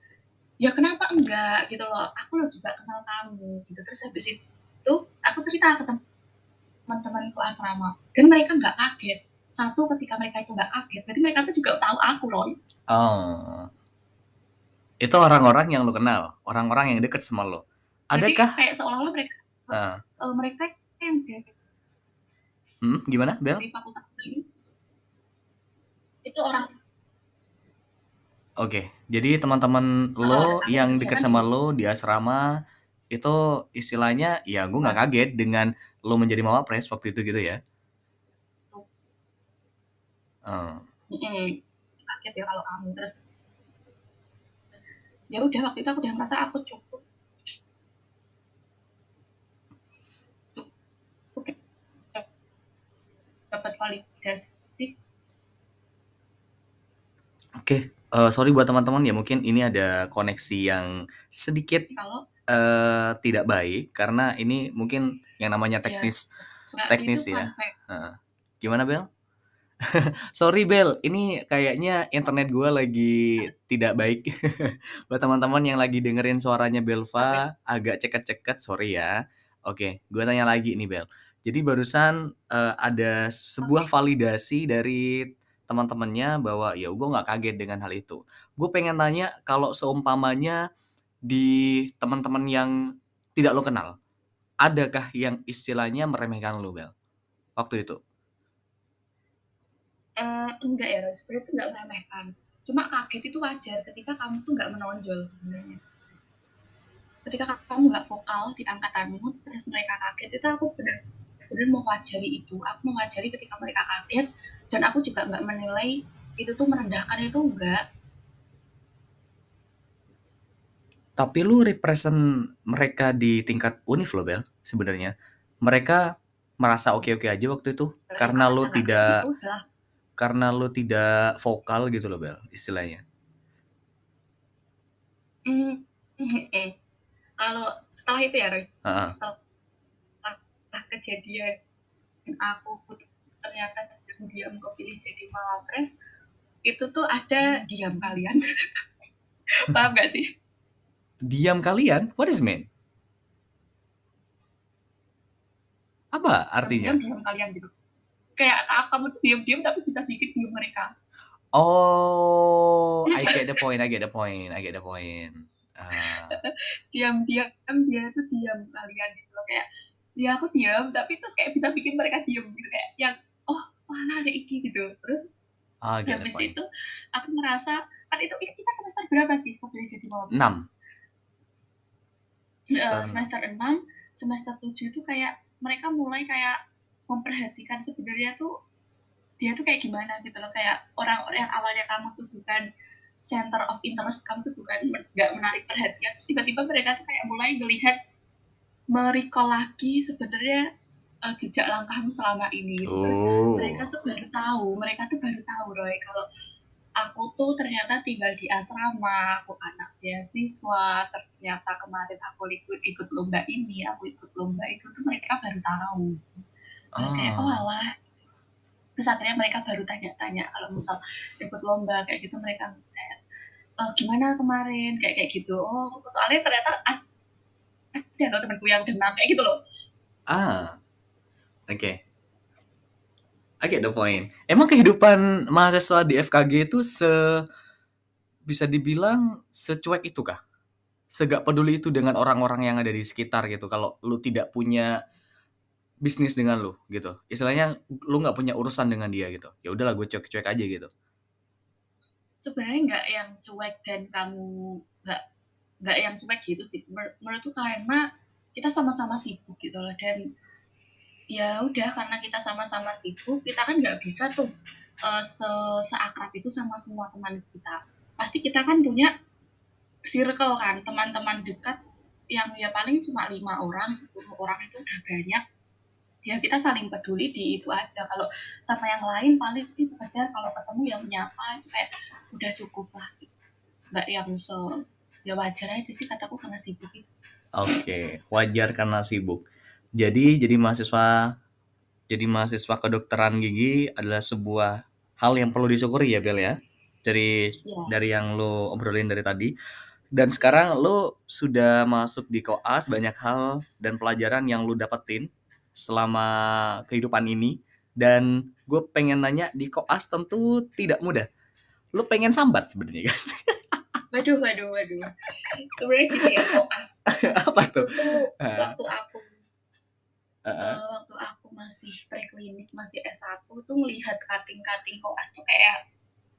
ya kenapa enggak? Gitu loh. Aku lo juga kenal kamu gitu. Terus habis itu aku cerita ke teman-temanku asrama. Dan mereka nggak kaget. Satu ketika mereka itu nggak kaget berarti mereka tuh juga tahu aku loh oh, itu orang-orang yang lu kenal, orang-orang yang deket sama lo. berarti Adakah? kayak seolah-olah mereka eh, eh, mereka yang hmm, gimana, Bel? fakultas ini itu orang. Oke, jadi teman-teman oh, lo yang ya kan sama lo di asrama itu istilahnya ya gue nggak kaget dengan lo menjadi mawapres waktu itu gitu ya. Mm-mm. kaget ya kalau kamu terus ya udah waktu itu aku udah merasa aku cukup. Dapat validasi Oke, eh, sorry buat teman-teman ya mungkin ini ada koneksi yang sedikit eh, tidak baik karena ini mungkin yang namanya ya teknis nggak teknis itu ya. Heeh. Gimana Bel? Sorry Bel, ini kayaknya internet gue lagi tidak baik. Buat teman-teman yang lagi dengerin suaranya Belva agak ceket-ceket, sorry ya. Oke, gue tanya lagi nih Bel. Jadi barusan eh, ada sebuah oke validasi dari teman-temannya bahwa ya gue nggak kaget dengan hal itu. Gue pengen tanya kalau seumpamanya di teman-teman yang tidak lo kenal, adakah yang istilahnya meremehkan lo Bel waktu itu? Eh, enggak ya sebenarnya itu nggak meremehkan cuma kaget itu wajar ketika kamu tuh nggak menonjol sebenarnya ketika kamu nggak vokal di angkatanmu terus mereka kaget itu aku benar-benar mewajari itu aku mewajari ketika mereka kaget dan aku juga nggak menilai itu tuh merendahkan itu enggak Tapi lu represent mereka di tingkat univ loh Bel sebenarnya. Mereka merasa oke-oke aja waktu itu karena lu tidak itu karena lu tidak vokal gitu loh Bel istilahnya. mm, mm, mm. kalau setelah itu ya Roy Heeh. setelah kejadian aku ternyata diam kepilih jadi mawapres itu tuh ada diam kalian paham gak sih Diam kalian? What is mean? Apa artinya? diam diam kalian gitu kayak kamu tuh diam diam tapi bisa bikin diam mereka Oh, I get the point, I get the point, I get the point. Ah, diam diam dia tuh diam kalian gitu loh kayak ya aku diam tapi terus kayak bisa bikin mereka diam gitu kayak yang oh mana ada iki gitu. Terus get the habis point. itu aku merasa kan itu kita semester berapa sih kepilih jadi mawapres 6. Eh, Semester semester 6 semester 7 itu kayak mereka mulai kayak memperhatikan sebenarnya tuh dia tuh kayak gimana gitu loh. Kayak orang-orang yang awalnya kamu tuh bukan center of interest kamu tuh bukan nggak menarik perhatian. Terus tiba-tiba mereka tuh kayak mulai melihat merecall lagi sebenarnya eh, jejak langkahmu selama ini gitu. terus Oh. mereka tuh baru tahu mereka tuh baru tahu Roy kalau aku tuh ternyata tinggal di asrama aku anak beasiswa ternyata kemarin aku ikut ikut lomba ini aku ikut lomba itu tuh mereka baru tahu terus kayak oh Ah. alah terus akhirnya mereka baru tanya-tanya kalau misal ikut lomba kayak gitu mereka "Eh, gimana kemarin kayak kayak gitu oh soalnya ternyata ada loh temanku yang denang kayak gitu loh Ah, oke. I get the point. Emang kehidupan mahasiswa di FKG itu se bisa dibilang secuek itu kah? Segak peduli itu dengan orang-orang yang ada di sekitar gitu. Kalau lu tidak punya bisnis dengan lu gitu. Istilahnya lu nggak punya urusan dengan dia gitu. Ya udahlah gue cuek-cuek aja gitu. sebenarnya nggak yang cuek dan kamu nggak nggak yang cuek gitu sih menurutku karena kita sama-sama sibuk gitu loh dan ya udah karena kita sama-sama sibuk kita kan nggak bisa tuh eh, se seakrab itu sama semua teman kita. Pasti kita kan punya circle kan teman-teman dekat yang ya paling cuma lima orang 10 orang itu udah banyak. Ya kita saling peduli di itu aja. Kalau sama yang lain paling sih sekedar kalau ketemu yang menyapa kayak udah cukup lah. Nggak yang se ya wajar aja sih kataku karena sibuk. Oke, wajar karena sibuk. Jadi jadi mahasiswa jadi mahasiswa kedokteran gigi adalah sebuah hal yang perlu disyukuri ya Bel ya. Dari ya dari yang lo obrolin dari tadi. Dan sekarang lo sudah masuk di koas banyak hal dan pelajaran yang lo dapetin selama kehidupan ini. Dan gue pengen nanya di koas tentu tidak mudah. Lo pengen sambat sebenarnya kan? waduh waduh waduh sebenarnya gini ya koas Apa tuh? Ah, waktu aku eh, waktu aku masih preklinik masih S1 tuh melihat kating-kating koas tuh kayak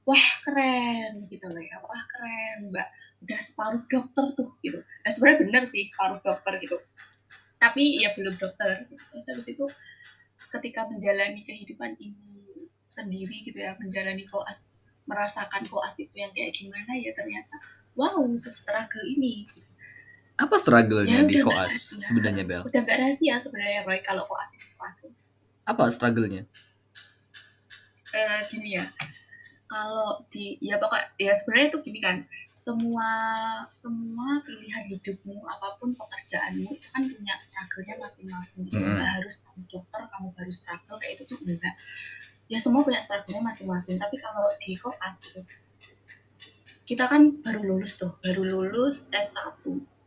wah keren gitu loh ya. Wah keren mbak. Udah separuh dokter tuh gitu. Nah sebenarnya bener sih separuh dokter gitu. Tapi ya belum dokter. Gitu. terus habis itu ketika menjalani kehidupan ini sendiri gitu ya menjalani koas merasakan koas itu yang kayak gimana ya ternyata wow sestruggle ini Apa struggle-nya ya di koas rahasia sebenarnya Bel? udah gak rahasia sebenarnya Roy kalau koas itu struggle Apa struggle-nya? eh, gini ya kalau di ya pokok ya sebenarnya itu gini kan semua semua pilihan hidupmu apa pun pekerjaanmu itu kan punya struggle-nya masing-masing. Mm-mm. nggak harus kamu dokter kamu baru struggle kayak itu tuh enggak ya semua punya struggle-nya masing-masing tapi kalau di koas gitu kita kan baru lulus tuh baru lulus S1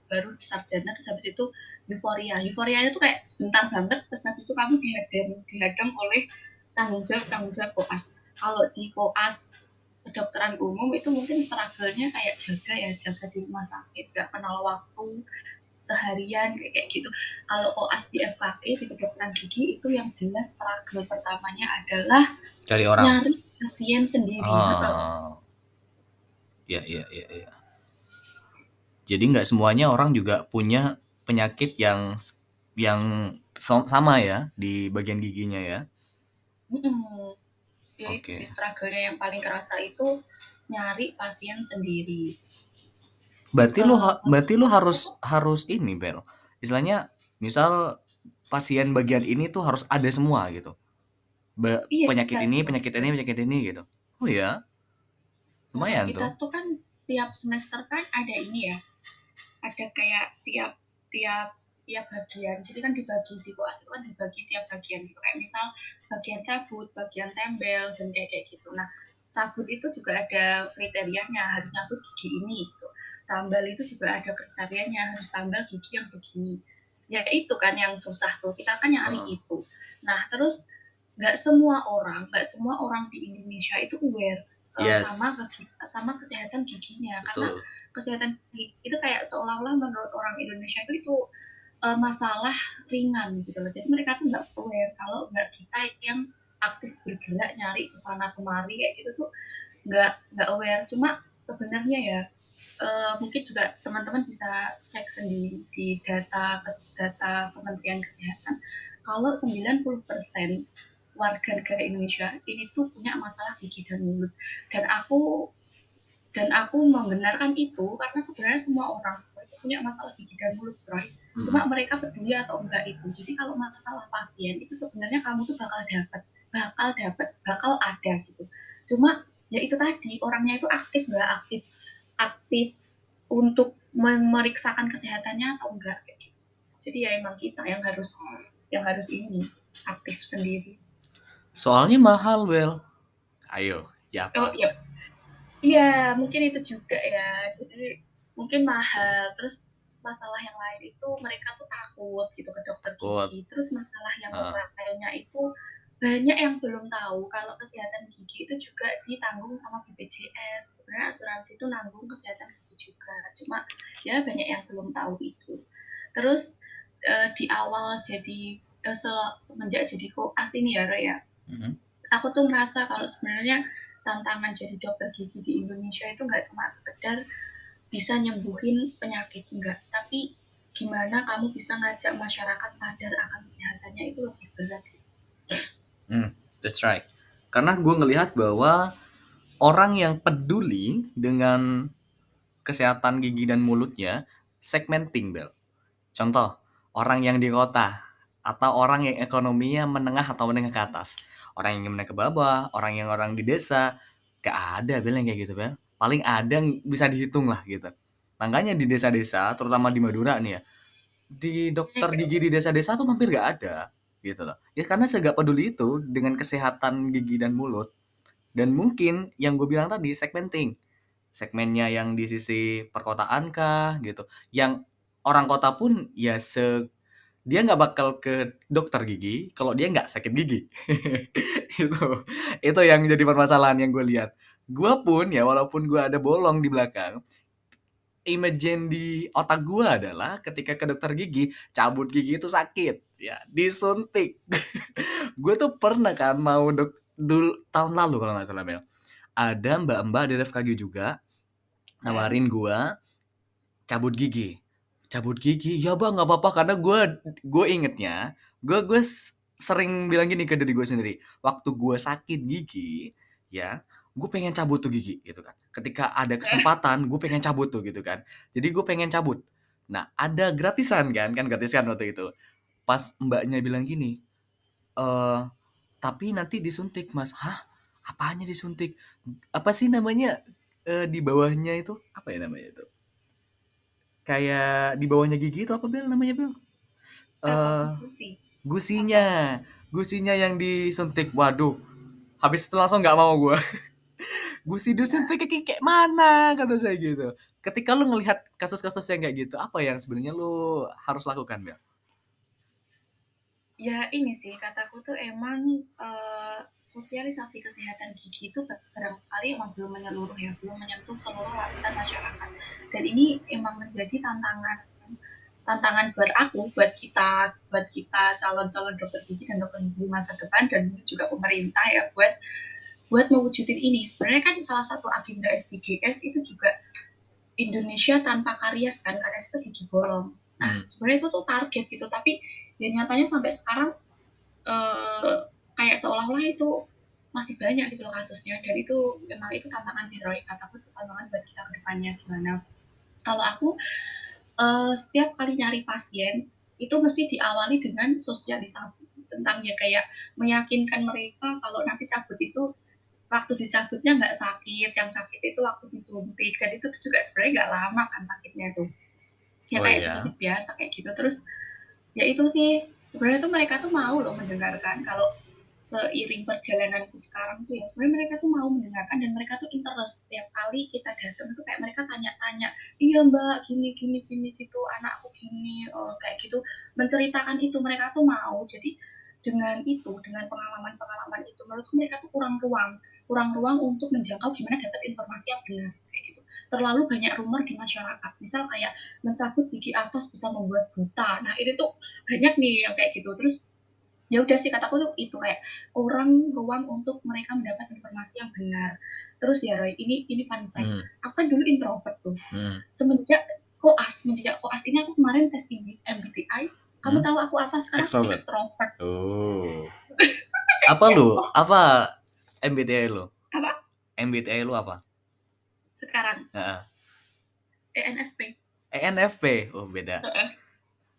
baru sarjana terus habis itu euforia euforia itu kayak sebentar banget terus habis itu kamu dihadang dihadang oleh tanggung jawab tanggung jawab koas kalau di koas kedokteran umum itu mungkin struggle-nya kayak jaga ya jaga di rumah sakit gak kenal waktu seharian kayak kayak gitu kalau koas di FKG di kedokteran gigi itu yang jelas struggle pertamanya adalah Cari orang. nyari pasien sendiri. Oh. Ya, ya, ya, ya. Jadi nggak semuanya orang juga punya penyakit yang yang sama ya di bagian giginya ya. Mm-mm. Ya itu Oke. sih struggle-nya yang paling kerasa itu nyari pasien sendiri. Berarti lu Eh, berarti lu harus harus ini, Bel. Istilahnya misal pasien bagian ini tuh harus ada semua gitu. Ba- Iya, penyakit iya. ini, penyakit ini, penyakit ini gitu. Oh ya. Lumayan tuh. kita tuh kan tiap semester kan ada ini ya, ada kayak tiap tiap tiap bagian. Jadi kan dibagi di koas itu kan dibagi tiap bagian gitu. Kayak misal bagian cabut, bagian tembel dan kayak kayak gitu. Nah cabut itu juga ada kriterianya harus cabut gigi ini gitu. Tambal itu juga ada kriterianya harus tambal gigi yang begini. Ya itu kan yang susah tuh. Kita kan nyari Oh. itu. Nah terus nggak semua orang, nggak semua orang di Indonesia itu aware Yes. sama ke- sama kesehatan giginya karena Betul. kesehatan gigi itu kayak seolah-olah menurut orang Indonesia itu itu uh, masalah ringan gitu loh jadi mereka tuh nggak aware kalau nggak kita yang aktif bergerak nyari ke sana kemari kayak gitu tuh nggak nggak aware cuma sebenarnya ya uh, mungkin juga teman-teman bisa cek sendiri di data data Kementerian Kesehatan kalau 90% warga negara Indonesia ini tuh punya masalah gigi dan mulut. Dan aku dan aku membenarkan itu karena sebenarnya semua orang itu punya masalah gigi dan mulut Roy. Mm-mm. cuma mereka peduli atau enggak itu. Jadi kalau masalah pasien itu sebenarnya kamu tuh bakal dapat bakal dapat bakal ada gitu. Cuma ya itu tadi orangnya itu aktif nggak aktif aktif untuk memeriksakan kesehatannya atau enggak kayak gitu. jadi ya emang kita yang harus yang harus ini aktif sendiri Soalnya mahal, Bel. Ayo, ya oh apa? iya iya mungkin itu juga ya jadi mungkin mahal terus masalah yang lain itu mereka tuh takut gitu ke dokter gigi. Terus masalah yang Heeh. lainnya itu banyak yang belum tahu kalau kesehatan gigi itu juga ditanggung sama BPJS. Sebenarnya asuransi itu nanggung kesehatan gigi juga. Cuma ya banyak yang belum tahu itu. Terus eh, di awal jadi eh, se- semenjak jadi koas ini ya Roy ya, Mhm. aku tuh merasa kalau sebenarnya tantangan jadi dokter gigi di Indonesia itu nggak cuma sekedar bisa nyembuhin penyakit enggak, tapi gimana kamu bisa ngajak masyarakat sadar akan kesehatannya itu lebih berat. That's right. Karena gue ngelihat bahwa orang yang peduli dengan kesehatan gigi dan mulutnya segmenting, Bel. Contoh, orang yang di kota atau orang yang ekonominya menengah atau menengah ke atas. Orang yang menengah ke bawah, orang yang orang di desa, gak ada Bel yang kayak gitu, Bel. Paling ada yang bisa dihitung lah gitu. Makanya di desa-desa, terutama di Madura nih ya, di dokter gigi di desa-desa tuh hampir gak ada gitu loh. Ya karena saya gak peduli itu dengan kesehatan gigi dan mulut. Dan mungkin yang gue bilang tadi segmenting. Segmennya yang di sisi perkotaan kah gitu. Yang orang kota pun ya se dia nggak bakal ke dokter gigi kalau dia nggak sakit gigi. itu itu yang jadi permasalahan yang gue lihat. Gue pun ya walaupun gue ada bolong di belakang, imagine di otak gue adalah ketika ke dokter gigi cabut gigi itu sakit. Ya disuntik. Gue tuh pernah kan mau dok dulu tahun lalu kalau nggak salah Mel. Ada mbak-mbak di FKG juga nawarin gue cabut gigi cabut gigi. Ya bang nggak apa-apa karena gue gue ingetnya gue gue sering bilang gini ke diri gue sendiri waktu gue sakit gigi ya gue pengen cabut tuh gigi gitu kan. Ketika ada kesempatan gue pengen cabut tuh gitu kan. Jadi gue pengen cabut. Nah ada gratisan kan kan gratisan waktu itu. Pas mbaknya bilang gini eh tapi nanti disuntik mas. Hah? Apanya disuntik? Apa sih namanya eh, di bawahnya itu? Apa ya namanya itu kayak di bawahnya gigi itu apa bel namanya bel eh Gusi. gusinya. Gusinya yang disuntik. Waduh habis itu langsung nggak mau gue gusi disuntik kayak kayak mana kata saya gitu. Ketika lu ngelihat kasus-kasus yang kayak gitu apa yang sebenarnya lu harus lakukan bel Ya ini sih kataku tuh emang eh, sosialisasi kesehatan gigi itu barangkali emang belum menyeluruh ya, belum menyentuh seluruh lapisan masyarakat. Dan ini emang menjadi tantangan tantangan buat aku, buat kita, buat kita calon-calon dokter gigi dan dokter gigi masa depan dan juga pemerintah ya buat buat mewujudin ini. Sebenarnya kan salah satu agenda SDGs itu juga Indonesia tanpa karies kan, karies itu gigi bolong. Nah, Hmm. sebenarnya itu tuh target gitu, tapi ya nyatanya sampai sekarang eh, kayak seolah-olah itu masih banyak gitu loh kasusnya. Dan itu memang itu tantangan sih Roy. Kataku itu tantangan buat kita ke depannya gimana. Kalau aku eh, setiap kali nyari pasien itu mesti diawali dengan sosialisasi tentang ya kayak meyakinkan mereka kalau nanti cabut itu waktu dicabutnya nggak sakit yang sakit itu waktu disuntik. Dan itu juga sebenarnya nggak lama kan sakitnya tuh. Ya Oh, kayak iya. disuntik biasa kayak gitu. Terus ya itu sih sebenarnya tuh mereka tuh mau loh mendengarkan kalau seiring perjalananku sekarang tuh ya. Sebenarnya mereka tuh mau mendengarkan dan mereka tuh interest. Setiap kali kita datang tuh kayak mereka tanya-tanya iya mbak gini gini gini gitu anakku gini oh, kayak gitu. Menceritakan itu mereka tuh mau. Jadi dengan itu dengan pengalaman-pengalaman itu menurutku mereka tuh kurang ruang. Kurang ruang untuk menjangkau gimana dapat informasi yang benar kayak gitu. Terlalu banyak rumor di masyarakat. Misal kayak mencabut gigi atas bisa membuat buta. Nah ini tuh banyak nih yang kayak gitu. Terus ya udah sih kataku tuh itu kayak kurang ruang untuk mereka mendapat informasi yang benar terus ya Roy ini ini fun fact Hmm, aku kan dulu introvert tuh hmm. semenjak koas semenjak koas ini aku kemarin tes MBTI kamu Hmm. tahu aku apa sekarang Extrovert. extrovert Oh. apa lu? Apa MBTI lu? Apa? MBTI lu apa? sekarang Heeh. ENFP ENFP. Oh, beda.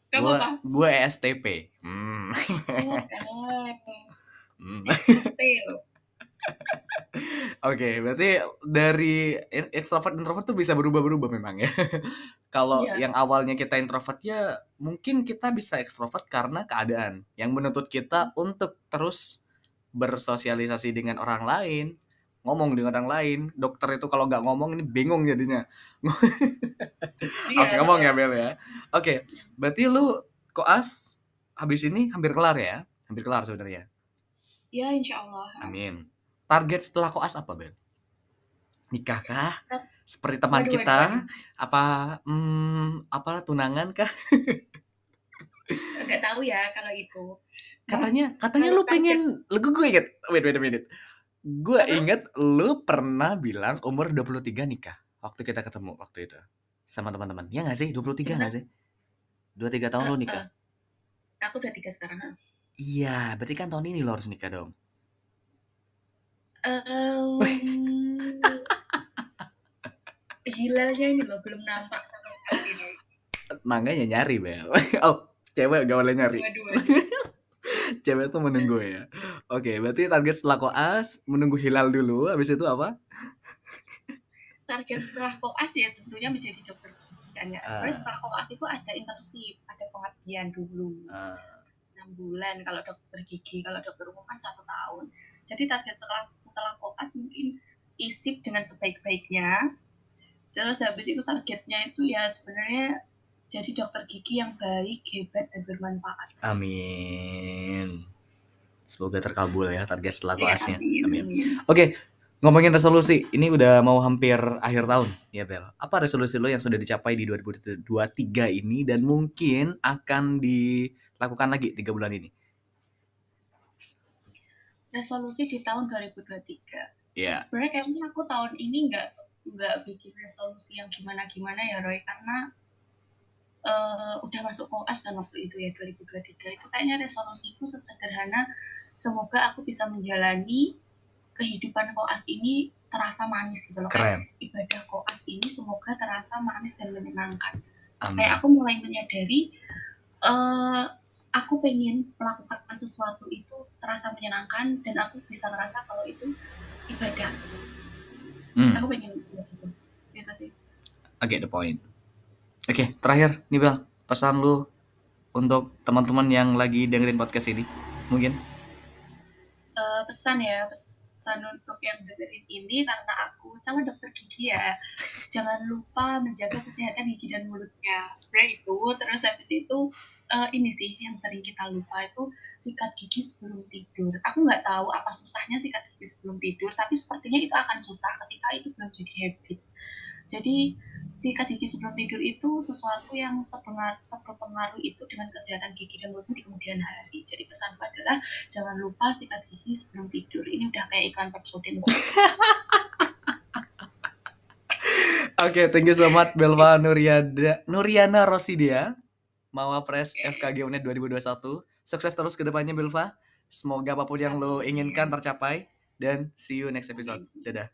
Kamu Gua apa gua ESTP. Hmm. oh Hmm. Loh Oke, berarti dari extrovert introvert tuh bisa berubah-berubah memang ya. Kalau Iya. yang awalnya kita introvert ya mungkin kita bisa ekstrovert karena keadaan yang menuntut kita untuk terus bersosialisasi dengan orang lain, ngomong dengan orang lain. Dokter itu kalau nggak ngomong ini bingung jadinya. Iya, Harus ngomong ya Bel ya. Oke, berarti lu koas habis ini hampir kelar ya? Hampir kelar sebenarnya. Ya, insya Allah. Amin. Target setelah koas apa Bel? Nikah kah? Seperti teman Waduh, kita? waduh, Apa hmm, apa tunangan kah? Nggak tahu ya kalau itu. Katanya katanya Kalau lu pengen lu gue inget. Wait wait a minute. Gue inget lu pernah bilang umur 23 nikah waktu kita ketemu waktu itu sama teman-teman. Ya nggak sih? 23 nggak sih? 23 tahun lu Eh, nikah. eh. Aku udah tiga sekarang. Iya, berarti kan tahun ini lo harus nikah dong. Em, hilalnya ini loh belum nampak sampai saat ini. Makanya nyari, Bel. oh, cewek gaulnya nyari. Waduh, waduh. Cewek tuh menunggu ya. Oke, berarti target setelah koas menunggu hilal dulu. Habis itu apa? Target setelah koas ya tentunya menjadi dokter gigi kan ya. Sebenarnya Ah. setelah koas itu ada internship, ada pengabdian dulu. Ah, enam bulan kalau dokter gigi kalau dokter umum kan satu tahun jadi target setelah setelah koas mungkin isip dengan sebaik-baiknya terus habis itu targetnya itu ya sebenarnya jadi dokter gigi yang baik hebat dan bermanfaat amin. Semoga terkabul ya target setelah Ya, koasnya. amin, Amin. amin. Oke, ngomongin resolusi, ini udah mau hampir akhir tahun ya Bel. Apa resolusi lo yang sudah dicapai di 2023 ini dan mungkin akan dilakukan lagi tiga bulan ini? resolusi di tahun 2023 Ya, sebenarnya kayaknya aku tahun ini nggak nggak bikin resolusi yang gimana gimana ya Roy karena eh, udah masuk koas kan waktu itu ya 2023 itu kayaknya resolusiku sesederhana semoga aku bisa menjalani kehidupan koas ini terasa manis gitu loh keren. kayak ibadah koas ini semoga terasa manis dan menyenangkan Amin. kayak aku mulai menyadari eh aku pengen melakukan sesuatu itu terasa menyenangkan dan aku bisa ngerasa kalau itu ibadah Hmm. aku pengen gitu gitu sih I get the point. Oke, terakhir nih Bel, pesan lu untuk teman-teman yang lagi dengerin podcast ini, mungkin? Eh, pesan ya pesan untuk yang dengerin ini karena aku calon dokter gigi ya. Jangan lupa menjaga kesehatan gigi dan mulutnya. Sebenarnya itu terus habis itu eh, ini sih yang sering kita lupa itu sikat gigi sebelum tidur. Aku nggak tahu apa susahnya sikat gigi sebelum tidur tapi sepertinya itu akan susah ketika itu belum jadi habit. Jadi sikat gigi sebelum tidur itu sesuatu yang sepengaruh, itu dengan kesehatan gigi dan mulutmu di kemudian hari. Jadi pesanku adalah jangan lupa sikat gigi sebelum tidur. Ini udah kayak iklan Pepsodent. Oke, thank you so much Belva Nuriada, Nuriana Rosidia, Mawapres FKG UNED 2021. Sukses terus ke depannya Belva. Semoga apa pun yang lo inginkan tercapai dan see you next episode. Dadah.